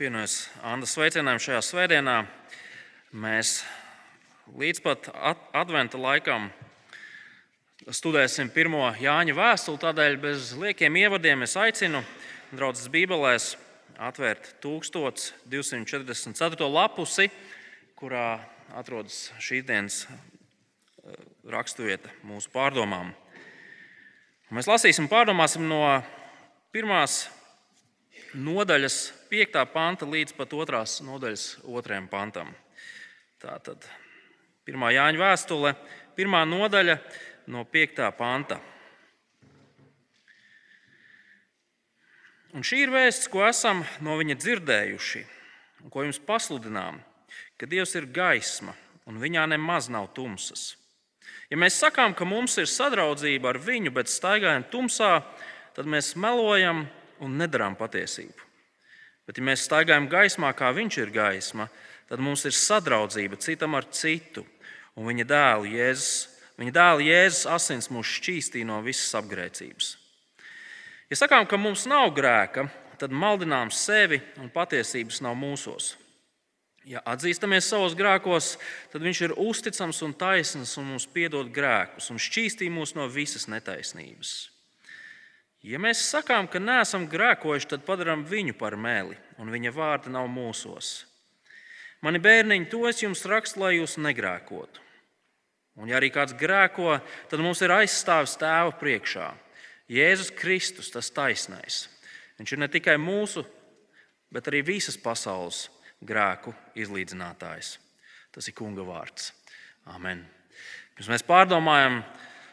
pievienojas Anna sveicieniem šajā svētdienā. Mēs līdz pat adventa laikam studēsim pirmo Jāņa vēstuli. Tādēļ bez liekiem ievadiem es aicinu draudzes Bībelēs atvērt 1244. lapusi, kurā atrodas šīs dienas raksturvieta mūsu pārdomām. Mēs lasīsim pārdomāsim no pirmās nodaļas 5. panta līdz pat 2. nodaļas 2. pantam. Tātad 1. Jāņa vēstule, 1. nodaļa no 5. panta. Un šī ir vēsts, ko esam no viņa dzirdējuši, un ko jums pasludinām, ka Dievs ir gaisma, un viņā nemaz nav tumsas. Ja mēs sakām, ka mums ir sadraudzība ar viņu, bet staigājam tumsā, tad mēs melojam un nedarām patiesību. Bet, ja mēs staigājam gaismā, kā viņš ir gaisma, tad mums ir sadraudzība citam ar citu, un viņa dēla Jēzus, viņa dēla Jēzus asins mūs šķīstī no visas apgrēcības. Ja sakām, ka mums nav grēka, tad maldinām sevi un patiesības nav mūsos. Ja atzīstamies savos grēkos, tad Viņš ir uzticams un taisns un mums piedod grēkus un šķīstī mūs no visas netaisnības. Ja mēs sakām, ka neesam grēkojuši, tad padarām viņu par meli, un viņa vārda nav mūsos. Mani bērniņi, to es jums rakstu, lai jūs negrēkotu. Un, ja arī kāds grēko, tad mums ir aizstāvis tēva priekšā. Jēzus Kristus, tas taisnais. Viņš ir ne tikai mūsu, bet arī visas pasaules grēku izlīdzinātājs. Tas ir Kunga vārds. Amen. Pirms mēs pārdomājam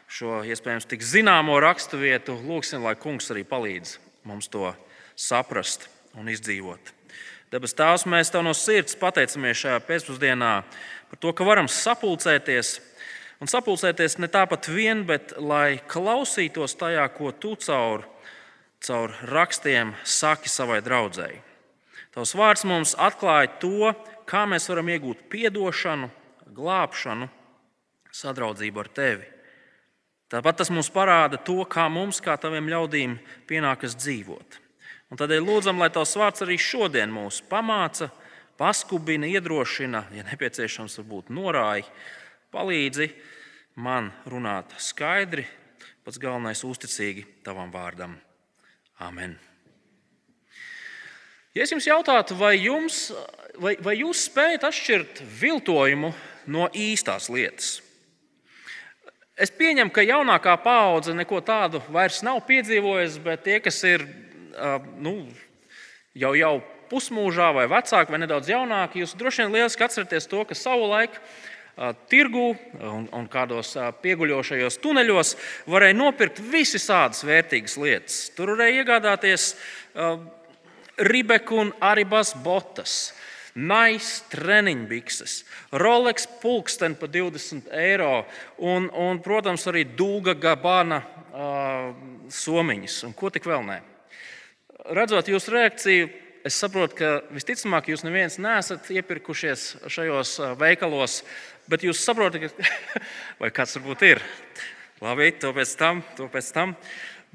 šo iespējams tik zināmo raksturvietu, lūgsim, lai Kungs arī palīdz mums to saprast un izdzīvot. Debes Tēvs, mēs Tev no sirds pateicamies šajā pēcpusdienā par to, ka varam sapulcēties. Un sapulcēties ne tāpat vien, bet lai klausītos tajā, ko Tu caur, caur rakstiem saki savai draudzēji. Tavs vārds mums atklāja to, kā mēs varam iegūt atdošanu, glābšanu, sadraudzību ar tevi. Tāpat tas mums parāda to, kā mums, kā taviem ļaudīm, pienākas dzīvot. Un tādēļ lūdzam, lai tavs vārds arī šodien mūs pamāca, paskubina, iedrošina, ja nepieciešams, varbūt norāja, palīdzi man runāt skaidri, pats galvenais - uzticīgi tavam vārdam. Amen! Ja es jums jautātu, vai, jums, vai, vai jūs spējat atšķirt viltojumu no īstās lietas? Es pieņemu, ka jaunākā paudze neko tādu vairs nav piedzīvojusi, bet tie, kas ir nu, jau, jau pusmūžā, vai vecāki, vai nedaudz jaunāki, jūs droši vien lieliski atceraties to, ka savulaik tirgu un, un kādos pieguļošajos tuneļos varēja nopirkt visas vērtīgas lietas. Tur varēja iegādāties Ribeku un Aribas botas, Nice treniņbikses, Rolex pulksteni par 20 eiro un, un protams, arī Dūga Gabana uh, somiņas un ko tik vēl nē. Redzot jūsu reakciju, es saprotu, ka visticamāk jūs neviens neesat iepirkušies šajos veikalos, bet jūs saprotat, ka vai kāds varbūt ir. Labi, to pēc tam, to pēc tam.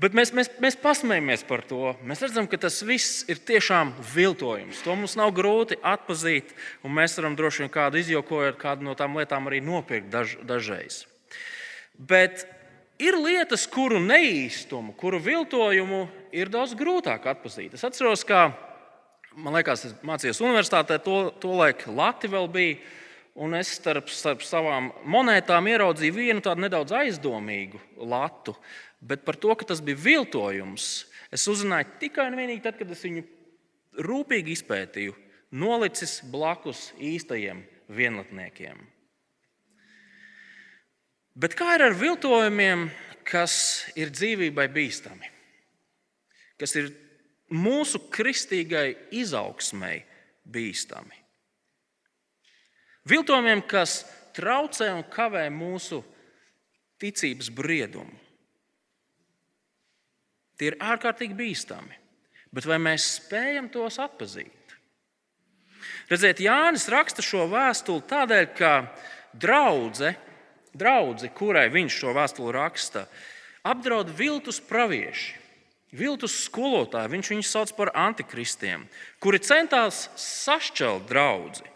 Bet mēs, mēs, mēs pasmējamies par to. Mēs redzam, ka tas viss ir tiešām viltojums. To mums nav grūti atzīt, un mēs varam droši vien kādu izjokojot, kādu no tām lietām arī nopirkt daž, dažreiz. Bet ir lietas, kuru neīstumu, kuru viltojumu ir daudz grūtāk atzīt. Es atceros, ka man liekas, es mācījos universitātē, to, to laiku Latvija vēl bija. Un es starp, starp savām monētām ieraudzīju vienu tādu nedaudz aizdomīgu latu. Bet par to, ka tas bija viltojums, es uzzināju tikai un vienīgi tad, kad es viņu rūpīgi izpētīju, nolicis blakus īstajiem vienlatniekiem. Bet kā ir ar viltojumiem, kas ir dzīvībai bīstami, kas ir mūsu kristīgai izaugsmai bīstami? Viltojumiem, kas traucē un kavē mūsu ticības briedumu. Tie ir ārkārtīgi bīstami. Bet vai mēs spējam tos atpazīt? Redziet, Jānis raksta šo vēstuli tādēļ, ka draudze, draudze, kurai viņš šo vēstuli raksta, apdraud viltus pravieši. viltus skolotāji, viņš viņus sauc par antikristiem, kuri centās sašķelt draugu.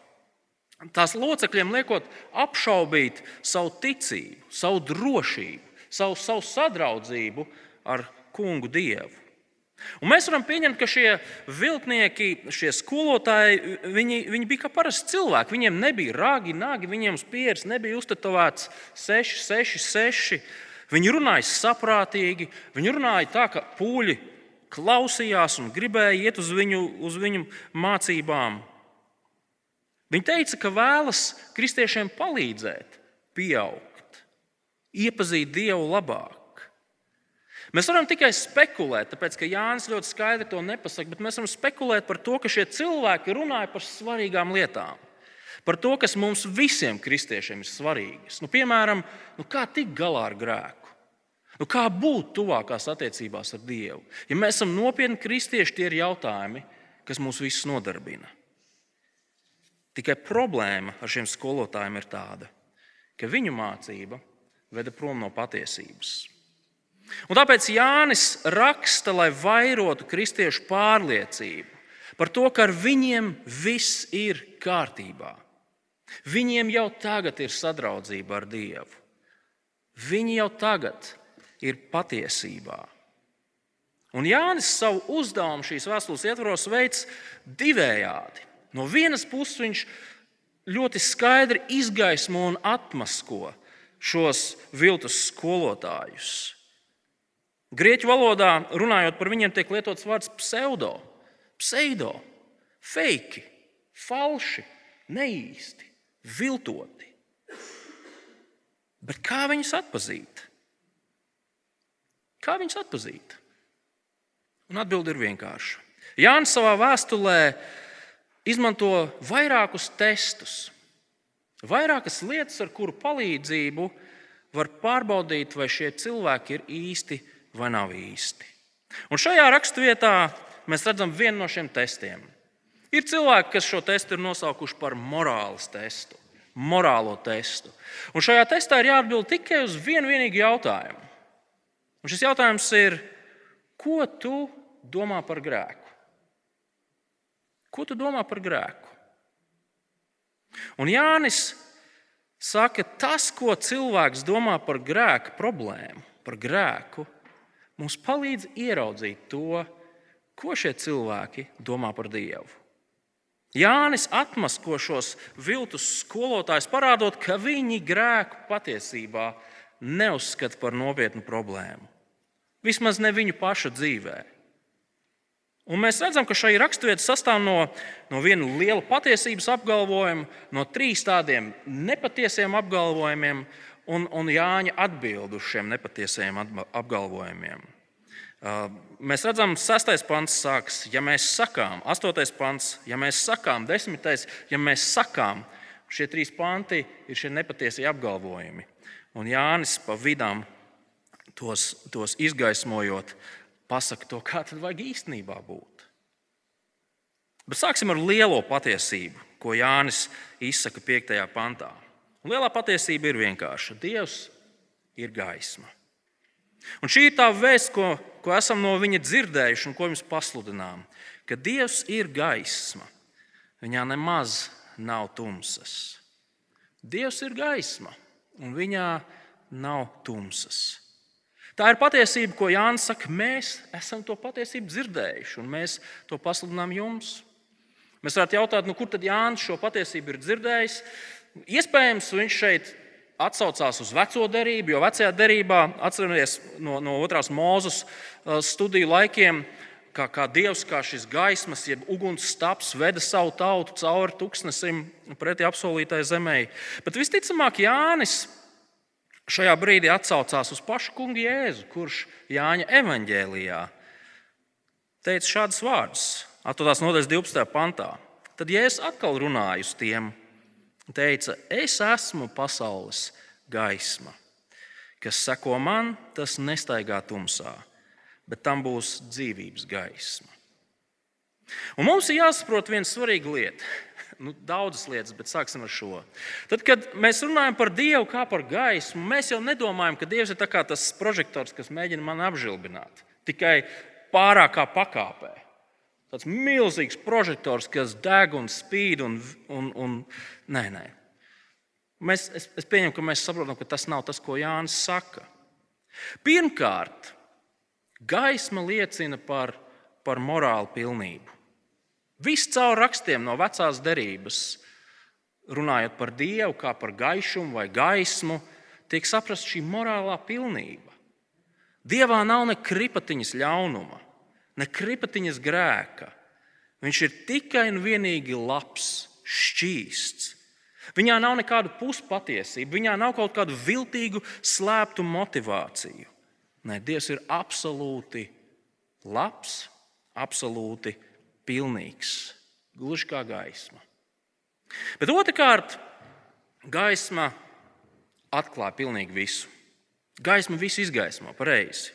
Tās locekļiem liekot apšaubīt savu ticību, savu drošību, savu, savu sadraudzību ar kungu dievu. Un mēs varam pieņemt, ka šie viltnieki, šie skolotāji, viņi, viņi bija kā parasti cilvēki. Viņiem nebija rāgi, nāgi, viņiem uz pieres nebija uztetovēts 6, 6, 6. Viņi runāja saprātīgi, viņi runāja tā, ka pūļi klausījās un gribēja iet uz viņu, uz viņu mācībām. Viņi teica, ka vēlas kristiešiem palīdzēt, pieaugt, iepazīt Dievu labāk. Mēs varam tikai spekulēt, tāpēc ka Jānis ļoti skaidri to nepasaka, bet mēs varam spekulēt par to, ka šie cilvēki runāja par svarīgām lietām. Par to, kas mums visiem kristiešiem ir svarīgas. Nu, piemēram, nu, kā tikt galā ar grēku. Nu, kā būt tuvākās attiecībās ar Dievu? Ja mēs esam nopietni kristieši, tie ir jautājumi, kas mūs visus nodarbina. Tikai problēma ar šiem skolotājiem ir tāda, ka viņu mācība veda prom no patiesības. Un tāpēc Jānis raksta, lai vairotu kristiešu pārliecību par to, ka ar viņiem viss ir kārtībā. Viņiem jau tagad ir sadraudzība ar Dievu. Viņi jau tagad ir patiesībā. Un Jānis savu uzdevumu šīs vēstules ietvaros veids divējādi. No vienas puses viņš ļoti skaidri izgaismo un atmasko šos viltus skolotājus. Grieķu valodā runājot par viņiem, tiek lietots vārds pseido, pseido, fake, falši, neīsti, viltoti. Bet kā viņus atpazīt? Kā viņus atpazīt? Un atbilde ir vienkārša. Jānis savā vēstulē izmanto vairākus testus, vairākas lietas, ar kuru palīdzību var pārbaudīt, vai šie cilvēki ir īsti vai nav īsti. Un šajā raksturvietā mēs redzam vienu no šiem testiem. Ir cilvēki, kas šo testu ir nosaukuši par morāles testu, morālo testu. Un šajā testā ir jāatbild tikai uz vienu vienīgu jautājumu. Un šis jautājums ir, ko tu domā par grēku? Ko tu domā par grēku? Un Jānis saka, tas, ko cilvēks domā par grēku problēmu, par grēku, mums palīdz ieraudzīt to, ko šie cilvēki domā par Dievu. Jānis atmasko šos viltus skolotājus, parādot, ka viņi grēku patiesībā neuzskata par nopietnu problēmu. Vismaz ne viņu pašu dzīvēm. Un mēs redzam, ka šī raksturvieta sastāv no, no viena liela patiesības apgalvojuma, no trīs tādiem nepatiesiem apgalvojumiem un, un Jāņa atbildu uz šiem nepatiesiem apgalvojumiem. Uh, mēs redzam, ka sastais pants sākas, ja mēs sakām, astotais pants, ja mēs sakām, desmitais, ja mēs sakām, šie trīs panti ir šie nepatiesie apgalvojumi. Un Jānis pa vidām tos, tos izgaismojot, pasaka to, kā tad vajag īstenībā būt. Bet sāksim ar lielo patiesību, ko Jānis izsaka 5. pantā. Un lielā patiesība ir vienkārša. Dievs ir gaisma. Un šī ir tā vēsts, ko, ko esam no viņa dzirdējuši un ko jums pasludinām. Ka Dievs ir gaisma. Viņā nemaz nav tumsas. Dievs ir gaisma, un viņā nav tumsas. Tā ir patiesība, ko Jānis saka. Mēs esam to patiesību dzirdējuši, un mēs to pasludinām jums. Mēs varētu jautāt, nu, kur tad Jānis šo patiesību ir dzirdējis? Iespējams, viņš šeit atsaucās uz veco derību, jo vecajā derībā, atcerieties no, no otrās mūzes uh, studiju laikiem, kā, kā Dievs, kā šis gaismas, jeb uguns stāps, veda savu tautu cauri tūkstnesim pretī apsolītai zemē. Bet visticamāk, Jānis šajā brīdī atsaucās uz pašu kungu Jēzu, kurš Jāņa evanģēlijā teica šādus vārdus, 8. nodaļas 12. pantā. Tad Jēzus atkal runāja uz tiem un teica: Es esmu pasaules gaisma. Kas seko man, tas nestaigā tumsā, bet tam būs dzīvības gaisma. Un mums ir jāsaprot viena svarīga lieta nu, daudzas lietas, bet sāksim ar šo. Tad, kad mēs runājam par Dievu kā par gaismu, mēs jau nedomājam, ka Dievs ir tas prožektors, kas mēģina mani apžilbināt. Tikai pārākā pakāpē. Tāds milzīgs prožektors, kas deg un spīd. Un, un, un... Nē, nē. Mēs, es, es pieņemu, ka mēs saprotam, ka tas nav tas, ko Jānis saka. Pirmkārt, gaisma liecina par, par morālu pilnību. Viss caur rakstiem no vecās derības, runājot par Dievu, kā par gaišumu vai gaismu, tiek saprast šī morālā pilnība. Dievā nav ne kripatiņas ļaunuma, ne kripatiņas grēka. Viņš ir tikai un vienīgi labs, šķīsts. Viņā nav nekādu puspatiesību, viņā nav kaut kādu viltīgu, slēptu motivāciju. Nē, Dievs ir absolūti labs, absolūti pilnīgs, gluži kā gaisma. Bet otrkārt, gaisma atklāja pilnīgi visu. Gaisma visu izgaismo pareizi.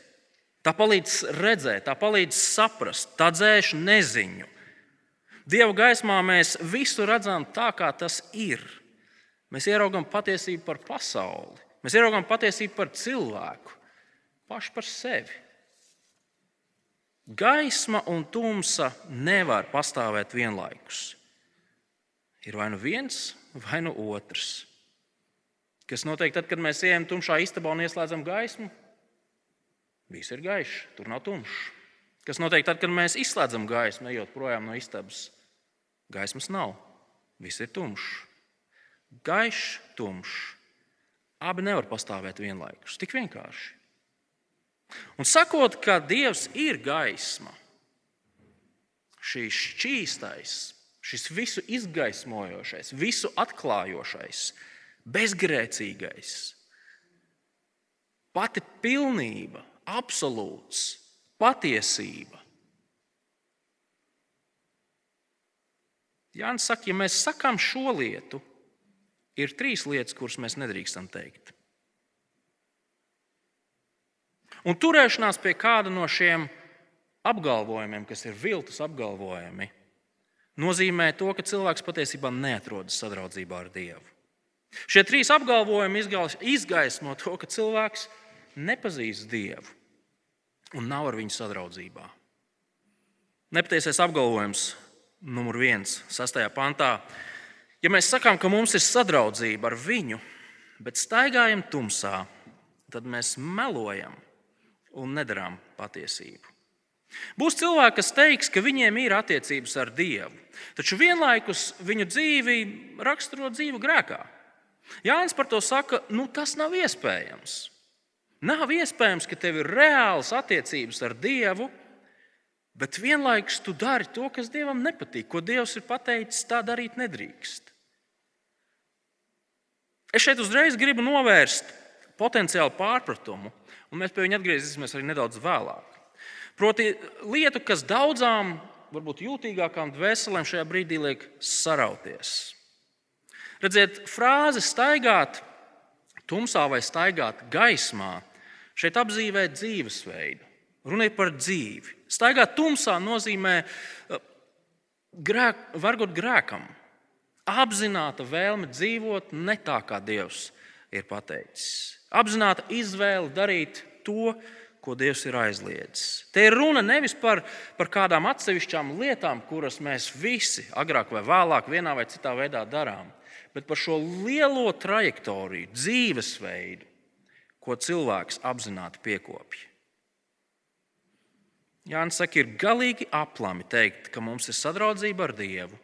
Tā palīdz redzēt, tā palīdz saprast, tā dzēš neziņu. Dieva gaismā mēs visu redzam tā, kā tas ir. Mēs ieraugām patiesību par pasauli, mēs ieraugām patiesību par cilvēku, pašu par sevi. Gaisma un tumsa nevar pastāvēt vienlaikus. Ir vai nu viens, vai nu otrs. Kas notiek tad, kad mēs ejam tumšā istabā un ieslēdzam gaismu? Viss ir gaišs, tur nav tumšs. Kas notiek tad, kad mēs izslēdzam gaismu, ejot projām no istabas? Gaismas nav, viss ir tumšs. Gaišs, tumšs. Abi nevar pastāvēt vienlaikus. Tik vienkārši. Un sakot, ka Dievs ir gaisma, šīs šķīstais, šis visu izgaismojošais, visu atklājošais, bezgrēcīgais, pati pilnība, absolūts, patiesība. Jānis saka, ja mēs sakām šo lietu, ir trīs lietas, kuras mēs nedrīkstam teikt. Un turēšanās pie kāda no šiem apgalvojumiem, kas ir viltus apgalvojumi, nozīmē to, ka cilvēks patiesībā neatrodas sadraudzībā ar Dievu. Šie trīs apgalvojumi izgaismo to, ka cilvēks nepazīst Dievu un nav ar viņu sadraudzībā. Nepatiesais apgalvojums numur viens, sastajā pantā. Ja mēs sakām, ka mums ir sadraudzība ar viņu, bet staigājam tumsā, tad mēs melojam un nedarām patiesību. Būs cilvēki, kas teiks, ka viņiem ir attiecības ar Dievu, taču vienlaikus viņu dzīvi raksturo dzīvu grēkā. Jānis par to saka, nu, tas nav iespējams. Nav iespējams, ka tev ir reāls attiecības ar Dievu, bet vienlaikus tu dari to, kas Dievam nepatīk, ko Dievs ir pateicis, tā darīt nedrīkst. Es šeit uzreiz gribu novērst potenciālu pārpratumu, un mēs pie viņa atgriezīsimies arī nedaudz vēlāk. Proti, lietu, kas daudzām, varbūt jūtīgākām dvēselēm šajā brīdī liek sarauties. Redziet, frāze staigāt tumsā vai staigāt gaismā šeit apzīmē dzīvesveidu. Runa ir par dzīvi. Staigāt tumsā nozīmē uh, grēk, varbūt grēkam, apzināta vēlme dzīvot ne tā, kā Dievs ir pateicis. Apzināta izvēle darīt to, ko Dievs ir aizliedzis. Te ir runa nevis par, par kādām atsevišķām lietām, kuras mēs visi agrāk vai vēlāk vienā vai citā veidā darām, bet par šo lielo trajektoriju, dzīvesveidu, ko cilvēks apzināti piekopja. Jānis saka, ir galīgi aplami teikt, ka mums ir sadraudzība ar Dievu,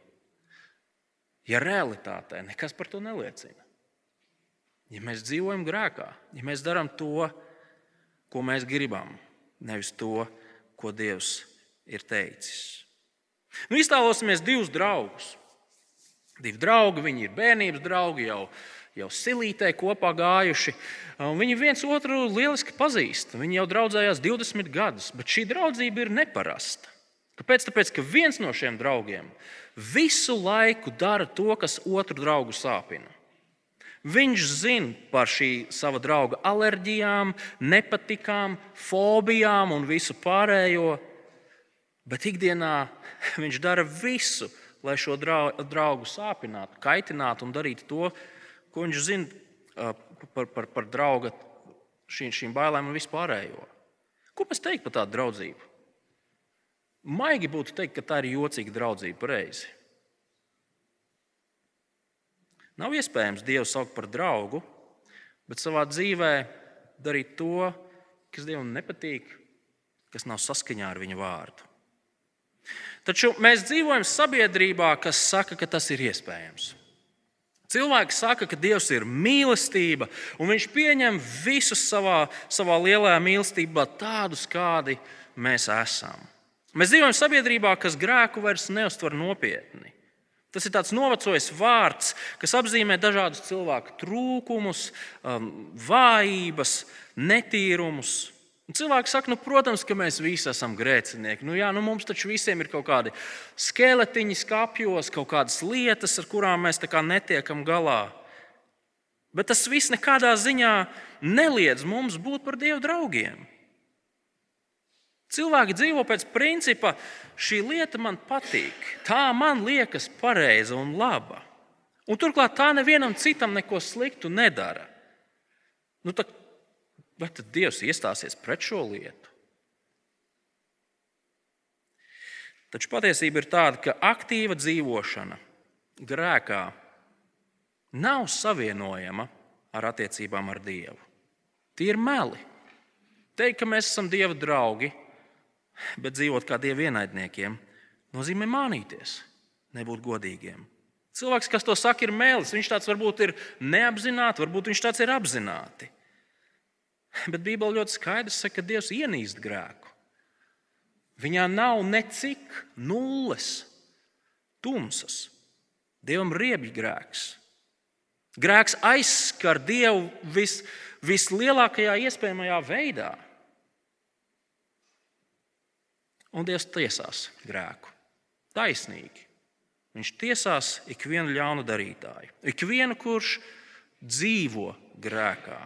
ja realitātē nekas par to neliecina. Ja mēs dzīvojam grēkā, ja mēs darām to, ko mēs gribam, nevis to, ko Dievs ir teicis. Nu, iztēlosimies divus draugus. Divi draugi, viņi ir bērnības draugi, jau, jau silītē kopā gājuši. Viņi viens otru lieliski pazīst. Viņi jau draudzējās 20 gadus, bet šī draudzība ir neparasta. Kāpēc? Tāpēc, ka viens no šiem draugiem visu laiku dara to, kas otru draugu sāpina. Viņš zina par šī sava drauga alerģijām, nepatikām, fobijām un visu pārējo, bet ikdienā viņš dara visu, lai šo draugu sāpinātu, kaitinātu un darītu to, ko viņš zina par, par, par drauga šīm, šīm bailēm un vispārējo. Ko mēs teiktu par tādu draudzību? Maigi būtu teikt, ka tā ir jocīga draudzība pareizi. Nav iespējams Dievu saukt par draugu, bet savā dzīvē darīt to, kas Dievam nepatīk, kas nav saskaņā ar viņa vārdu. Taču mēs dzīvojam sabiedrībā, kas saka, ka tas ir iespējams. Cilvēki saka, ka Dievs ir mīlestība, un Viņš pieņem visus savā, savā lielajā mīlestībā tādus, kādi mēs esam. Mēs dzīvojam sabiedrībā, kas grēku vairs neuztver nopietni. Tas ir tāds novecojis vārds, kas apzīmē dažādus cilvēku trūkumus, um, vājības, netīrumus. Un cilvēki saka, nu, protams, ka mēs visi esam grēcinieki. Nu, jā, nu, mums taču visiem ir kaut kādi skeletiņi skāpjos, kaut kādas lietas, ar kurām mēs netiekam galā. Bet tas viss nekādā ziņā neliedz mums būt par Dievu draugiem. Cilvēki dzīvo pēc principa, šī lieta man patīk, tā man liekas pareiza un laba. Un turklāt tā nevienam citam neko sliktu nedara. Nu, tā, Vai tad Dievs iestāsies pret šo lietu? Taču patiesība ir tāda, ka aktīva dzīvošana grēkā nav savienojama ar attiecībām ar Dievu. Tie ir meli. Teikt, ka mēs esam Dieva draugi, bet dzīvot kā Dieva ienaidniekiem, nozīmē mānīties, nebūt godīgiem. Cilvēks, kas to saka, ir mēlis. Viņš tāds varbūt ir neapzināti, varbūt viņš tāds ir apzināti. Bet Bībele ļoti skaidri saka, ka Dievs ienīst grēku. Viņā nav necik nulles, tumsas. Dievam riebj grēks. Grēks aizskar Dievu vis, vislielākajā iespējamajā veidā. Un Dievs tiesās grēku. Taisnīgi. Viņš tiesās ikvienu ļaunu darītāju, ikvienu, kurš dzīvo grēkā.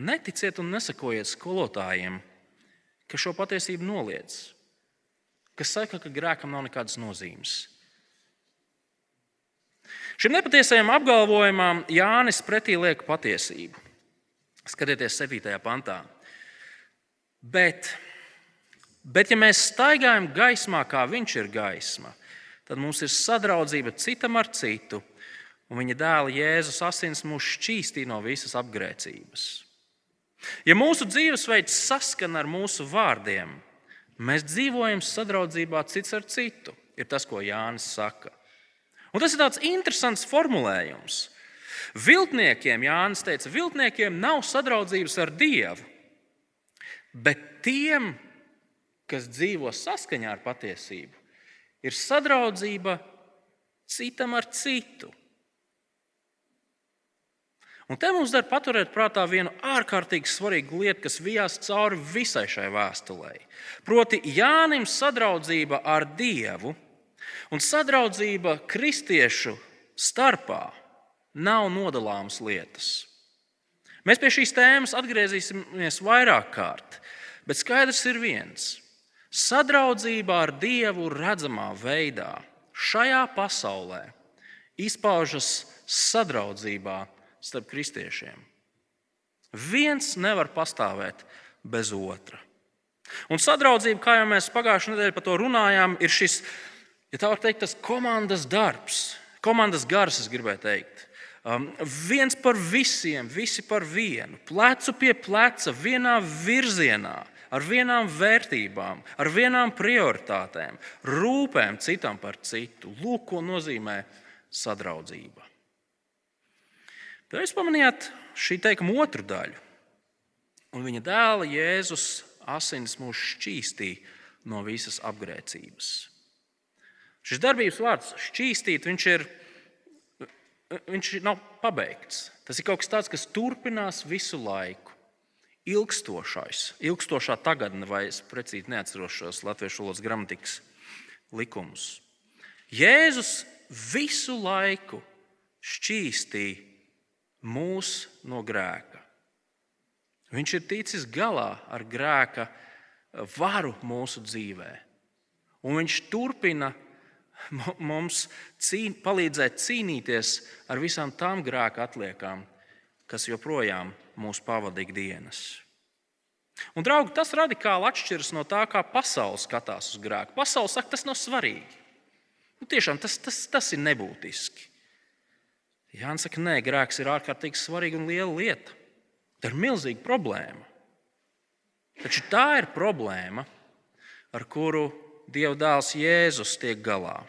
Neticiet un nesakojiet skolotājiem, kas šo patiesību noliedz, kas saka, ka grēkam nav nekādas nozīmes. Šim nepatiesajam apgalvojumam Jānis pretī liek patiesību. Skatieties, 7. pantā. Bet, bet, ja mēs staigājam gaismā, kā viņš ir gaisma, tad mums ir sadraudzība citam ar citu, un viņa dēla Jēzus asins mūs šķīstī no visas apgrēcības. Ja mūsu dzīvesveids saskana ar mūsu vārdiem, mēs dzīvojam sadraudzībā cits ar citu, ir tas, ko Jānis saka. Un tas ir tāds interesants formulējums. Viltniekiem, Jānis teica, viltniekiem nav sadraudzības ar Dievu, bet tiem, kas dzīvo saskaņā ar patiesību, ir sadraudzība citam ar citu. Un te mums der paturēt prātā vienu ārkārtīgi svarīgu lietu, kas vijās cauri visai šai vēstulē. Proti, Jānim sadraudzība ar Dievu un sadraudzība kristiešu starpā nav nodalāmas lietas. Mēs pie šīs tēmas atgriezīsimies vairāk kārt, bet skaidrs ir viens. Sadraudzība ar Dievu redzamā veidā šajā pasaulē izpaužas sadraudzībā starp kristiešiem. Viens nevar pastāvēt bez otra. Un sadraudzība, kā jau mēs pagājušajā nedēļā par to runājām, ir šis, ja tā var teikt, tas komandas darbs, komandas gars, es gribēju teikt. Um, viens par visiem, visi par vienu, plecu pie pleca, vienā virzienā, ar vienām vērtībām, ar vienām prioritātēm, rūpēm citam par citu. Lūk, ko nozīmē sadraudzība. Tad jūs pamanījāt šī teikuma otru daļu. Un viņa dēla Jēzus asins mūs šķīstīja no visas apgrēcības. Šis darbības vārds šķīstīt, viņš, ir, viņš nav pabeigts. Tas ir kaut kas tāds, kas turpinās visu laiku. Ilgstošais, ilgstošā tagadne, vai es precīzi neatceros šos latviešu valodas gramatikas likumus. Jēzus visu laiku šķīstīja mūs no grēka. Viņš ir ticis galā ar grēka varu mūsu dzīvē. Un viņš turpina mums cīn, palīdzēt cīnīties ar visām tām grēka atliekām, kas joprojām mūs pavadīja dienas. Un, draugi, tas radikāli atšķiras no tā, kā pasaule skatās uz grēku. Pasaule saka, tas nav svarīgi. Nu, tiešām tas, tas, tas ir nebūtiski. Jānis saka, nē, grēks ir ārkārtīgi svarīga un liela lieta. Tā ir milzīga problēma. Taču tā ir problēma, ar kuru Dieva dēls Jēzus tiek galā.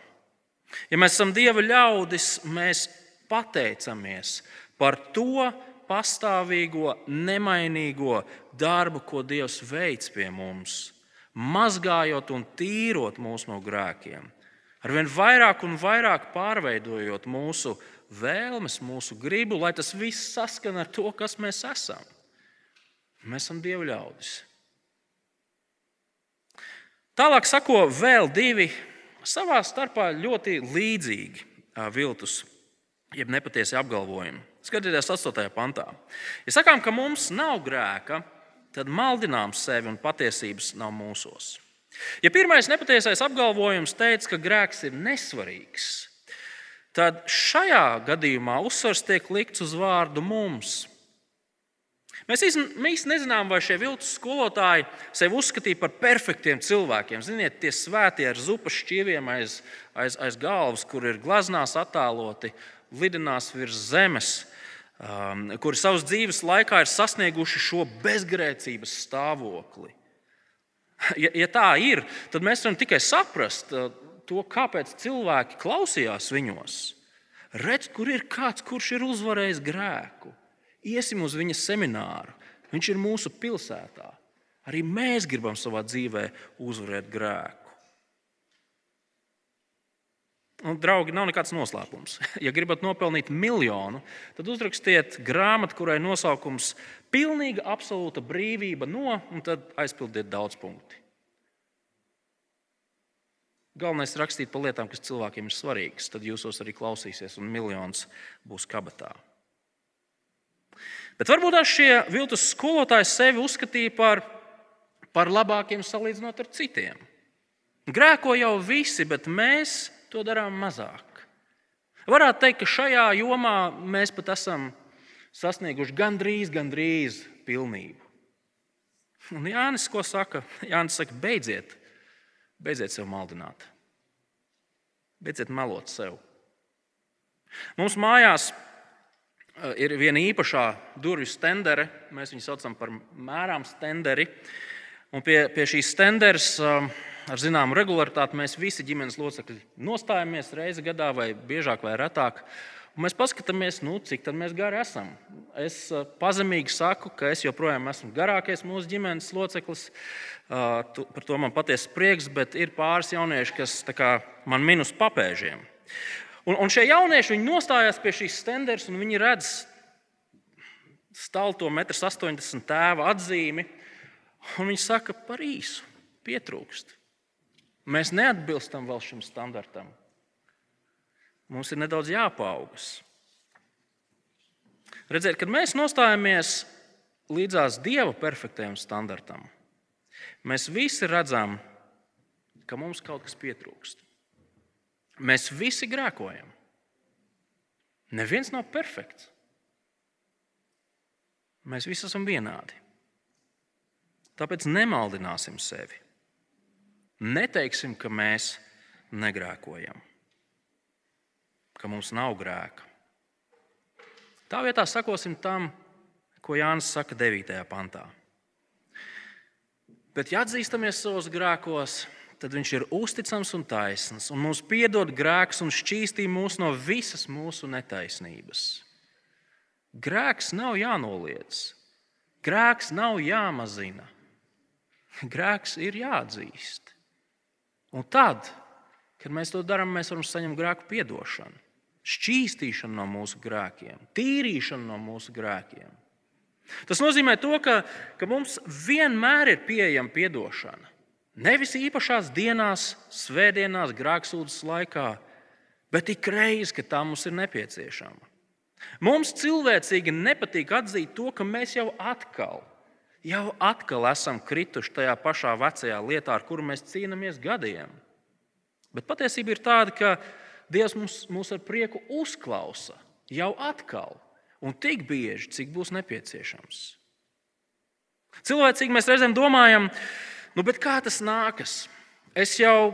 Ja mēs esam Dieva ļaudis, mēs pateicamies par to pastāvīgo, nemainīgo darbu, ko Dievs veic pie mums, mazgājot un tīrot mūs no grēkiem. Arvien vairāk un vairāk pārveidojot mūsu vēlmes, mūsu gribu, lai tas viss saskana ar to, kas mēs esam. Mēs esam Dieva ļaudis. Tālāk sako vēl divi savā starpā ļoti līdzīgi viltus, jeb nepatiesi apgalvojumi. Skatieties, 8. pantā. Ja sakām, ka mums nav grēka, tad maldinām sevi un patiesības nav mūsos. Ja pirmais nepatiesais apgalvojums teica, ka grēks ir nesvarīgs, tad šajā gadījumā uzsvars tiek likts uz vārdu mums. Mēs īstenībā nezinām, vai šie viltus skolotāji sevi uzskatīja par perfektiem cilvēkiem. Ziniet, tie svētie ar zupas šķīviem aiz, aiz, aiz galvas, kur ir glaznās attēloti, lidinās virs zemes, kuri savas dzīves laikā ir sasnieguši šo bezgrēcības stāvokli. Ja, ja tā ir, tad mēs varam tikai saprast uh, to, kāpēc cilvēki klausījās viņos. Redz, kur ir kāds, kurš ir uzvarējis grēku. Iesim uz viņa semināru. Viņš ir mūsu pilsētā. Arī mēs gribam savā dzīvē uzvarēt grēku. Un, draugi, nav nekāds noslēpums. Ja gribat nopelnīt miljonu, tad uzrakstiet grāmatu, kurai nosaukums - Pilnīga, absolūta brīvība no, un tad aizpildiet daudz punktu. Galvenais ir rakstīt par lietām, kas cilvēkiem ir svarīgas. Tad jūsos arī klausīsies, un miljons būs kabatā. Bet varbūt šie viltus skolotāji sevi uzskatīja par, par labākiem salīdzinot ar citiem. Grēko jau visi, bet mēs to darām mazāk. Varētu teikt, ka šajā jomā mēs pat esam sasnieguši gandrīz, gandrīz pilnību. Un Jānis ko saka? Jānis saka, beidziet, beidziet sev maldināt. Beidziet melot sev. Mums mājās Eh, ir viena īpašā durvju stendere, mēs viņu saucam par mērām stenderi. Un pie, pie šīs stenderes eh, ar zināmu regularitāti mēs visi ģimenes locekļi nostājamies reizi gadā, vai biežāk, vai retāk. Un mēs paskatāmies, nu, cik mēs gari esam. Es eh, pazemīgi saku, ka es joprojām esmu garākais mūsu ģimenes loceklis. Par to man patiesi prieks, bet ir pāris jaunieši, kas kā, man min uz papēžiem. Un, un šie jaunieši nostājās pie šīs stenderes, un viņi redz stalto 1,80 m tēva atzīmi. Viņi saka, par īsu, pietrūkst. Mēs neatbilstam vēl šim standartam. Mums ir nedaudz jāpaugas. Redziet, kad mēs nostājamies līdzās Dieva perfektajam standartam, mēs visi redzam, ka mums kaut kas pietrūkst. Mēs visi grēkojam. Neviens nav perfekts. Mēs visi esam vienādi. Tāpēc nemaldināsim sevi. Neteiksim, ka mēs negrēkojam, ka mums nav grēka. Tā vietā sakosim tam, ko Jānis saka 9. pantā. Bet, ja atzīstamies savos grēkos, tad viņš ir uzticams un taisns, un mums piedod grēks un šķīstī mūs no visas mūsu netaisnības. Grēks nav jānoliedz, grēks nav jāmazina, grēks ir jāatzīst. Un tad, kad mēs to darām, mēs varam saņemt grēku piedošanu, šķīstīšanu no mūsu grēkiem, tīrīšanu no mūsu grēkiem. Tas nozīmē, to, ka, ka mums vienmēr ir pieejama atdošana. Nevis īpašās dienās, svētdienās, grāmatsūdzes laikā, bet ik reiz, kad tā mums ir nepieciešama. Mums cilvēcīgi nepatīk atzīt to, ka mēs jau atkal, jau atkal esam krituši tajā pašā vecajā lietā, ar kuru mēs cīnāmies gadiem. Bet patiesība ir tāda, ka Dievs mums, mūs ar prieku uzklausa jau atkal un tik bieži, cik būs nepieciešams. Cilvēcīgi mēs reizēm domājam, nu, kā tas nākas? Es jau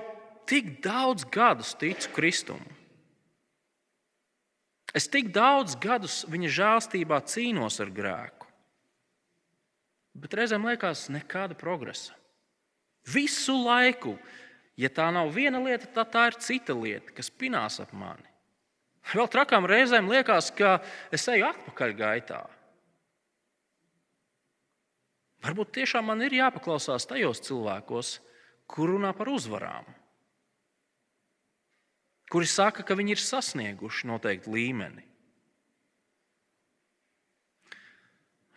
tik daudz gadus ticu Kristum. Es tik daudz gadus viņa žēlstībā cīnos ar grēku. Bet reizēm liekas, nekāda progresa. Visu laiku, ja tā nav viena lieta, tad tā ir cita lieta, kas pinās ap mani. Vēl trakām reizēm liekas, ka es eju atpakaļ gaitā. Varbūt tiešām man ir jāpaklausās tajos cilvēkos, kur runā par uzvarām, kuri saka, ka viņi ir sasnieguši noteiktu līmeni.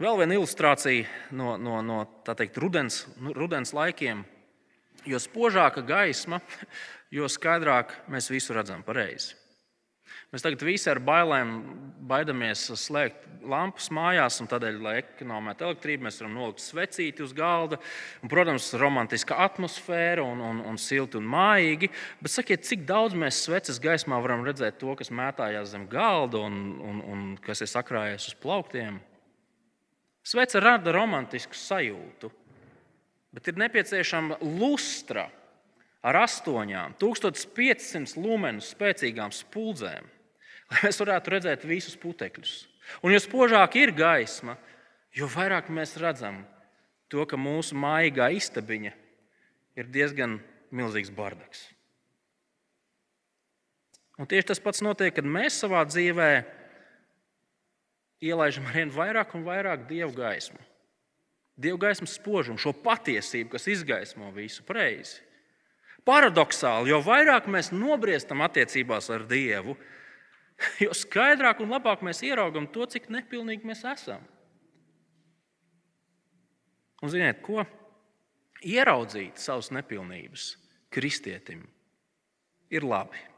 Vēl viena ilustrācija no, no, no teikt, rudens, nu, rudens laikiem. Jo spožāka gaisma, jo skaidrāk mēs visu redzam pareizi. Mēs tagad visi ar bailēm baidamies slēgt lampas mājās, un tādēļ, lai ekonomētu elektrību, mēs varam nolikt svecīti uz galda. Un, protams, romantiska atmosfēra un, un, un silti un mājīgi. Bet sakiet, cik daudz mēs sveces gaismā varam redzēt to, kas mētājās zem galda un, un, un kas ir sakrājies uz plauktiem? Svece rada romantisku sajūtu, bet ir nepieciešama lustra ar astoņām, 1500 lumenu spēcīgām spuldzēm lai mēs varētu redzēt visus putekļus. Un jo spožāk ir gaisma, jo vairāk mēs redzam to, ka mūsu mājīgā istabiņa ir diezgan milzīgs bardaks. Un tieši tas pats notiek, kad mēs savā dzīvē ielaidām ar vien vairāk un vairāk dievu gaismu. Dievu gaismas spožumu, šo patiesību, kas izgaismo visu reizi. Paradoxāli, jo vairāk mēs nobriestam attiecībās ar Dievu, jo skaidrāk un labāk mēs ieraugam to, cik nepilnīgi mēs esam. Un ziniet, ko? Ieraudzīt savas nepilnības kristietim ir labi.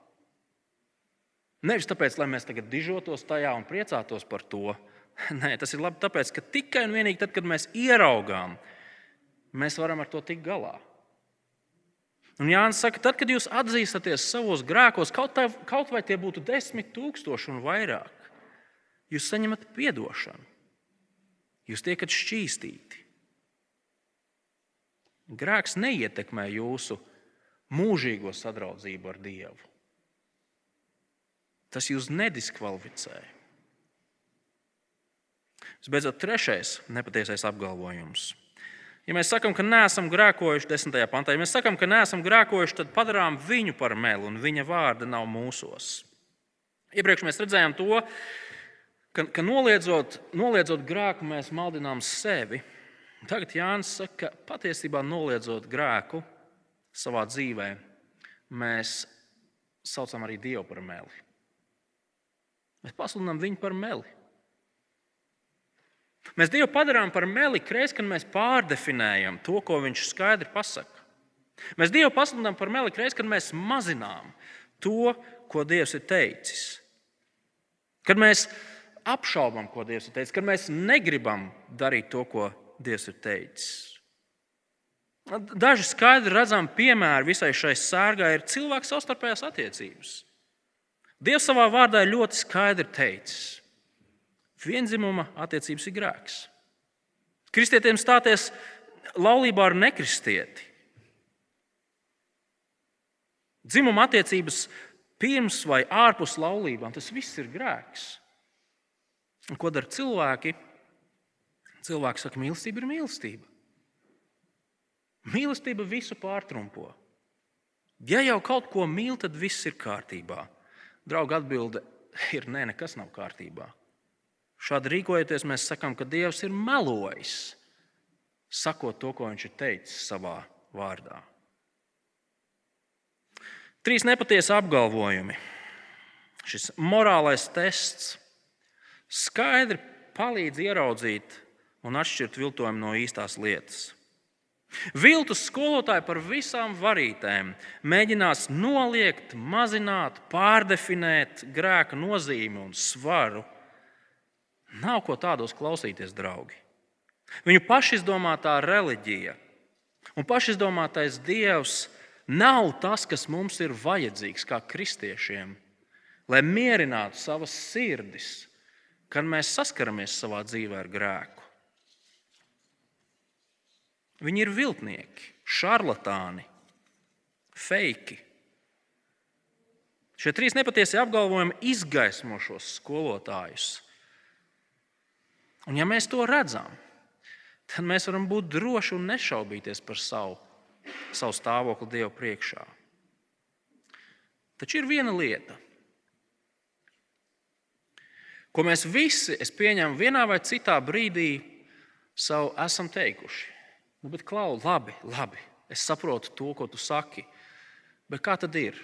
Nevis tāpēc, lai mēs tagad dižotos tajā un priecātos par to. Nē, tas ir labi tāpēc, ka tikai un vienīgi tad, kad mēs ieraugām, mēs varam ar to tikt galā. Un Jānis saka, tad, kad jūs atzīstaties savos grēkos, kaut, tā, kaut vai tie būtu desmit tūkstoši un vairāk, jūs saņemat atdošanu. Jūs tiekat šķīstīti. Grēks neietekmē jūsu mūžīgo sadraudzību ar Dievu. Tas jūs nediskvalificē. Visbeidzot, trešais nepatiesais apgalvojums. Ja mēs sakām, ka neesam grēkojuši, desmitajā pantā, ja mēs sakām, ka neesam grēkojuši, tad padarām viņu par melu, un viņa vārda nav mūsos. Iepriekš mēs redzējām to, ka, ka noliedzot, noliedzot grēku, mēs maldinām sevi. Tagad Jānis saka, ka patiesībā noliedzot grēku savā dzīvē, mēs saucam arī Dievu par meli. Mēs pasludinām viņu par meli. Mēs Dievu padarām par meli reiz, kad mēs pārdefinējam to, ko Viņš skaidri pasaka. Mēs Dievu pasludinām par meli reiz, kad mēs mazinām to, ko Dievs ir teicis. Kad mēs apšaubām, ko Dievs ir teicis, kad mēs negribam darīt to, ko Dievs ir teicis. Daži skaidri redzami piemēri visai šai sērgai ir cilvēku savstarpējās attiecības. Dievs savā vārdā ir ļoti skaidri teicis, Vienzimuma attiecības ir grēks. Kristietiem stāties laulībā ar nekristieti. Dzimuma attiecības pirms vai ārpus laulībām, tas viss ir grēks. Un ko dara cilvēki? Cilvēki saka, mīlestība ir mīlestība. Mīlestība visu pārtrumpo. Ja jau kaut ko mīl, tad viss ir kārtībā. Drauga atbilde ir nē, nekas nav kārtībā. Šādi rīkojoties, mēs sakām, ka Dievs ir melojis, sakot to, ko viņš ir teicis savā vārdā. Trīs nepatiesi apgalvojumi. Šis morālais tests skaidri palīdz ieraudzīt un atšķirt viltojumu no īstās lietas. Viltus skolotāji par visām varītēm mēģinās noliegt, mazināt, pārdefinēt grēka nozīmi un svaru Nav ko tādos klausīties, draugi. Viņu pašizdomātā reliģija un pašizdomātais dievs nav tas, kas mums ir vajadzīgs kā kristiešiem, lai mierinātu savas sirdis, kad mēs saskaramies savā dzīvē ar grēku. Viņi ir viltnieki, šarlatāni, feiki. Šie trīs nepatiesie apgalvojumi izgaismo šos skolotājus. Un ja mēs to redzam, tad mēs varam būt droši un nešaubīties par savu, savu stāvokli Dieva priekšā. Taču ir viena lieta, ko mēs visi, es pieņemu, vienā vai citā brīdī savu esam teikuši. Nu, bet, Klau, labi, labi, es saprotu to, ko tu saki. Bet kā tad ir?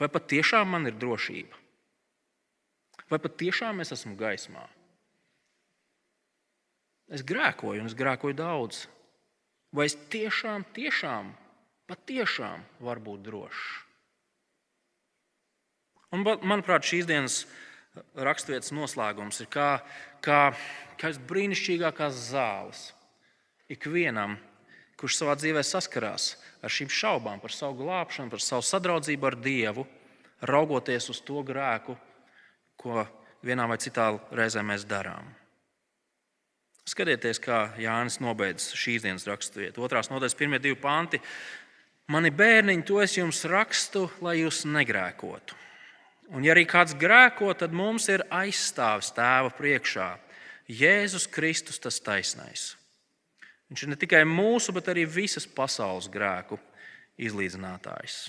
Vai patiešām man ir drošība? Vai patiešām es esmu gaismā? Es grēkoju, un es grēkoju daudz. Vai es tiešām, tiešām, patiešām varu būt drošs? Un, manuprāt, šīs dienas raksturvietas noslēgums ir kā, kā, kā brīnišķīgākās zāles. Ikvienam, kurš savā dzīvē saskarās ar šīm šaubām par savu glābšanu, par savu sadraudzību ar Dievu, raugoties uz to grēku, ko vienā vai citā reizē mēs darām. Skatieties, kā Jānis nobeidz šīs dienas raksturvietu. Otrās nodaļas, pirmie divi panti. Mani bērniņi, to es jums rakstu, lai jūs negrēkotu. Un, ja arī kāds grēko, tad mums ir aizstāvis tēva priekšā. Jēzus Kristus, tas taisnais. Viņš ir ne tikai mūsu, bet arī visas pasaules grēku izlīdzinātājs.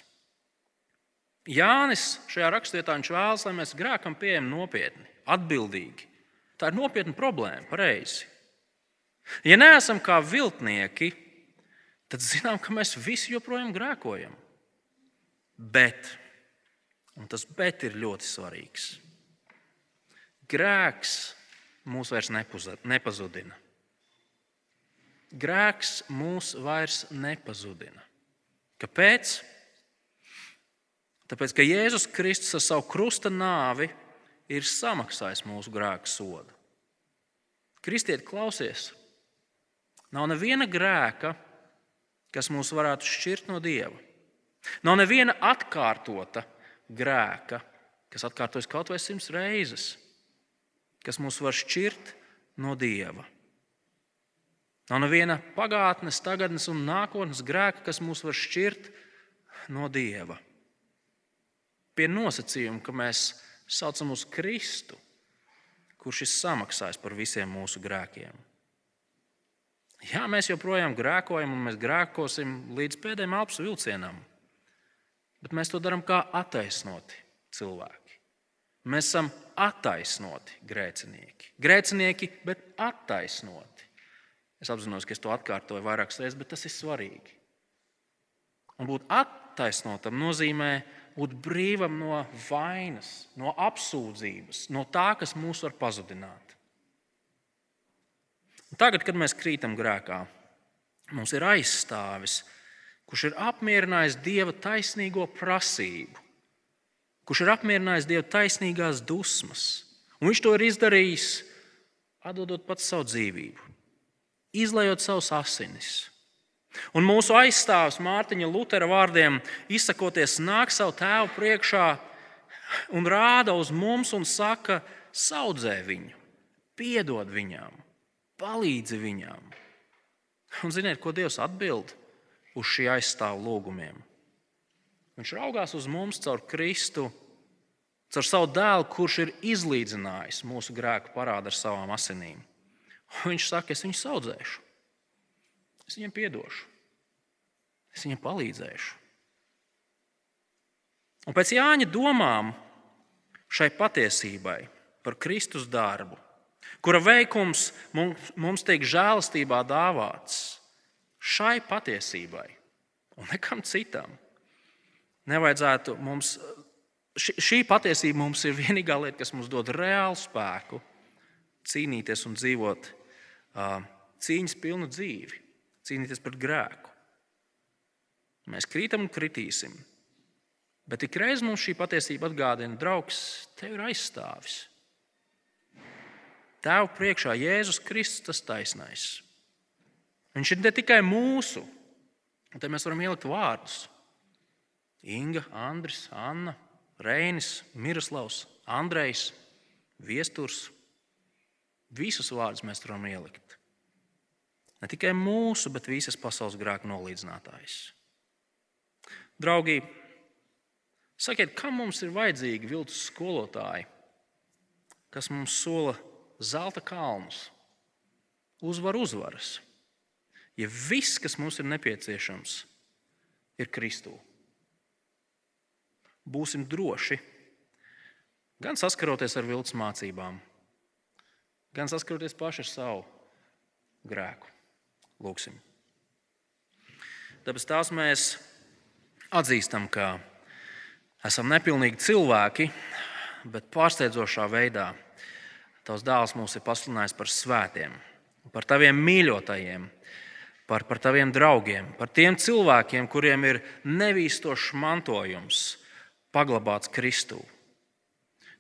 Jānis šajā rakstvietā vēlas, lai mēs grēkam pieejam nopietni, atbildīgi. Tā ir nopietna problēma, pareizi. Ja neesam kā viltnieki, tad zinām, ka mēs visi joprojām grēkojam. Bet Un tas bet ir ļoti svarīgs. Grēks mūs vairs nepazudina. Grēks mūs vairs nepazudina. Kāpēc? Tāpēc, ka Jēzus Kristus ar savu krusta nāvi ir samaksājis mūsu grēku sodu. Kristieti, klausies! Nav neviena grēka, kas mūs varētu šķirt no Dieva. Nav neviena atkārtota grēka, kas atkārtojas kaut vai simts reizes, kas mūs var šķirt no Dieva. Nav neviena pagātnes, tagadnes un nākotnes grēka, kas mūs var šķirt no Dieva. Pie nosacījuma, ka mēs saucam uz Kristu, kurš ir samaksājis par visiem mūsu grēkiem. Jā, mēs joprojām grēkojam, un mēs grēkosim līdz pēdējiem apelsīnu vilcienam bet mēs to darām kā attaisnoti cilvēki. Mēs esam attaisnoti grēcinieki. Grēcinieki, bet attaisnoti. Es apzinos, ka es to atkārtoju vairākas reizes, bet tas ir svarīgi. Un būt attaisnotam nozīmē būt brīvam no vainas, no apsūdzības, no tā, kas mūs var pazudināt. Un tagad, kad mēs krītam grēkā, mums ir aizstāvis kurš ir apmierinājis Dieva taisnīgo prasību, kurš ir apmierinājis Dieva taisnīgās dusmas. Un viņš to ir izdarījis, atdodot pats savu dzīvību, izlējot savus asinis. Un mūsu aizstāvis Mārtiņa Lutera vārdiem izsakoties, nāk savu tēvu priekšā un rāda uz mums un saka, audzē viņu, piedod viņam, palīdzi viņam. Un ziniet, ko Dievs atbild? uz šī aizstāvu lūgumiem. Viņš raugās uz mums caur Kristu, caur savu dēlu, kurš ir izlīdzinājis mūsu grēku parādu ar savām asinīm. Viņš saka, es viņu audzēšu, es viņam piedošu, es viņam palīdzēšu. Un pēc Jāņa domām šai patiesībai par Kristus darbu, kura veikums mums, mums tiek žēlastībā dāvāts, šai patiesībai un nekam citam. Nevajadzētu mums, šī, šī patiesība mums ir vienīgā lieta, kas mums dod reālu spēku cīnīties un dzīvot cīņas pilnu dzīvi, cīnīties pret grēku. Mēs krītam un kritīsim. Bet ik reiz mums šī patiesība atgādina, draugs, tev ir aizstāvis. Tēvu priekšā Jēzus Kristus tas taisnais. Viņš ir ne tikai mūsu, un te mēs varam ielikt vārdus. Inga, Andris, Anna, Reinis, Miroslavs, Andrejs, Viesturs. Visus vārdus mēs varam ielikt. Ne tikai mūsu, bet visas pasaules grēku nolīdzinātājs. Draugi, sakiet, kam mums ir vajadzīgi viltus skolotāji, kas mums sola zelta kalnus, uzvar uzvaras, ja viss, kas mums ir nepieciešams, ir Kristū? Būsim droši, gan saskaroties ar viltus mācībām, gan saskaroties paši ar savu grēku. Lūksim. Tāpēc tās mēs atzīstam, ka esam nepilnīgi cilvēki, bet pārsteidzošā veidā Tavs dēls mūs ir pasludinājis par svētiem, par taviem mīļotajiem, par, par taviem draugiem, par tiem cilvēkiem, kuriem ir nevīstošs mantojums paglabāts Kristū.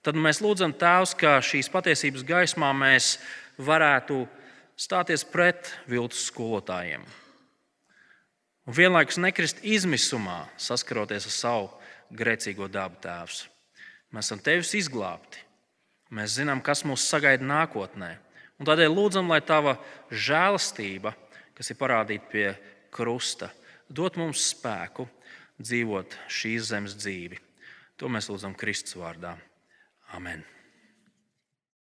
Tad mēs lūdzam Tēvs, ka šīs patiesības gaismā mēs varētu stāties pret viltus skolotājiem. Un vienlaikus nekrist izmisumā, saskaroties ar savu grēcīgo dabu tēvs. Mēs esam tevis izglābti. Mēs zinām, kas mūs sagaida nākotnē. Un tādēļ lūdzam, lai tava žēlastība, kas ir parādīta pie krusta, dot mums spēku dzīvot šīs zemes dzīvi. To mēs lūdzam Kristus vārdā. Amen.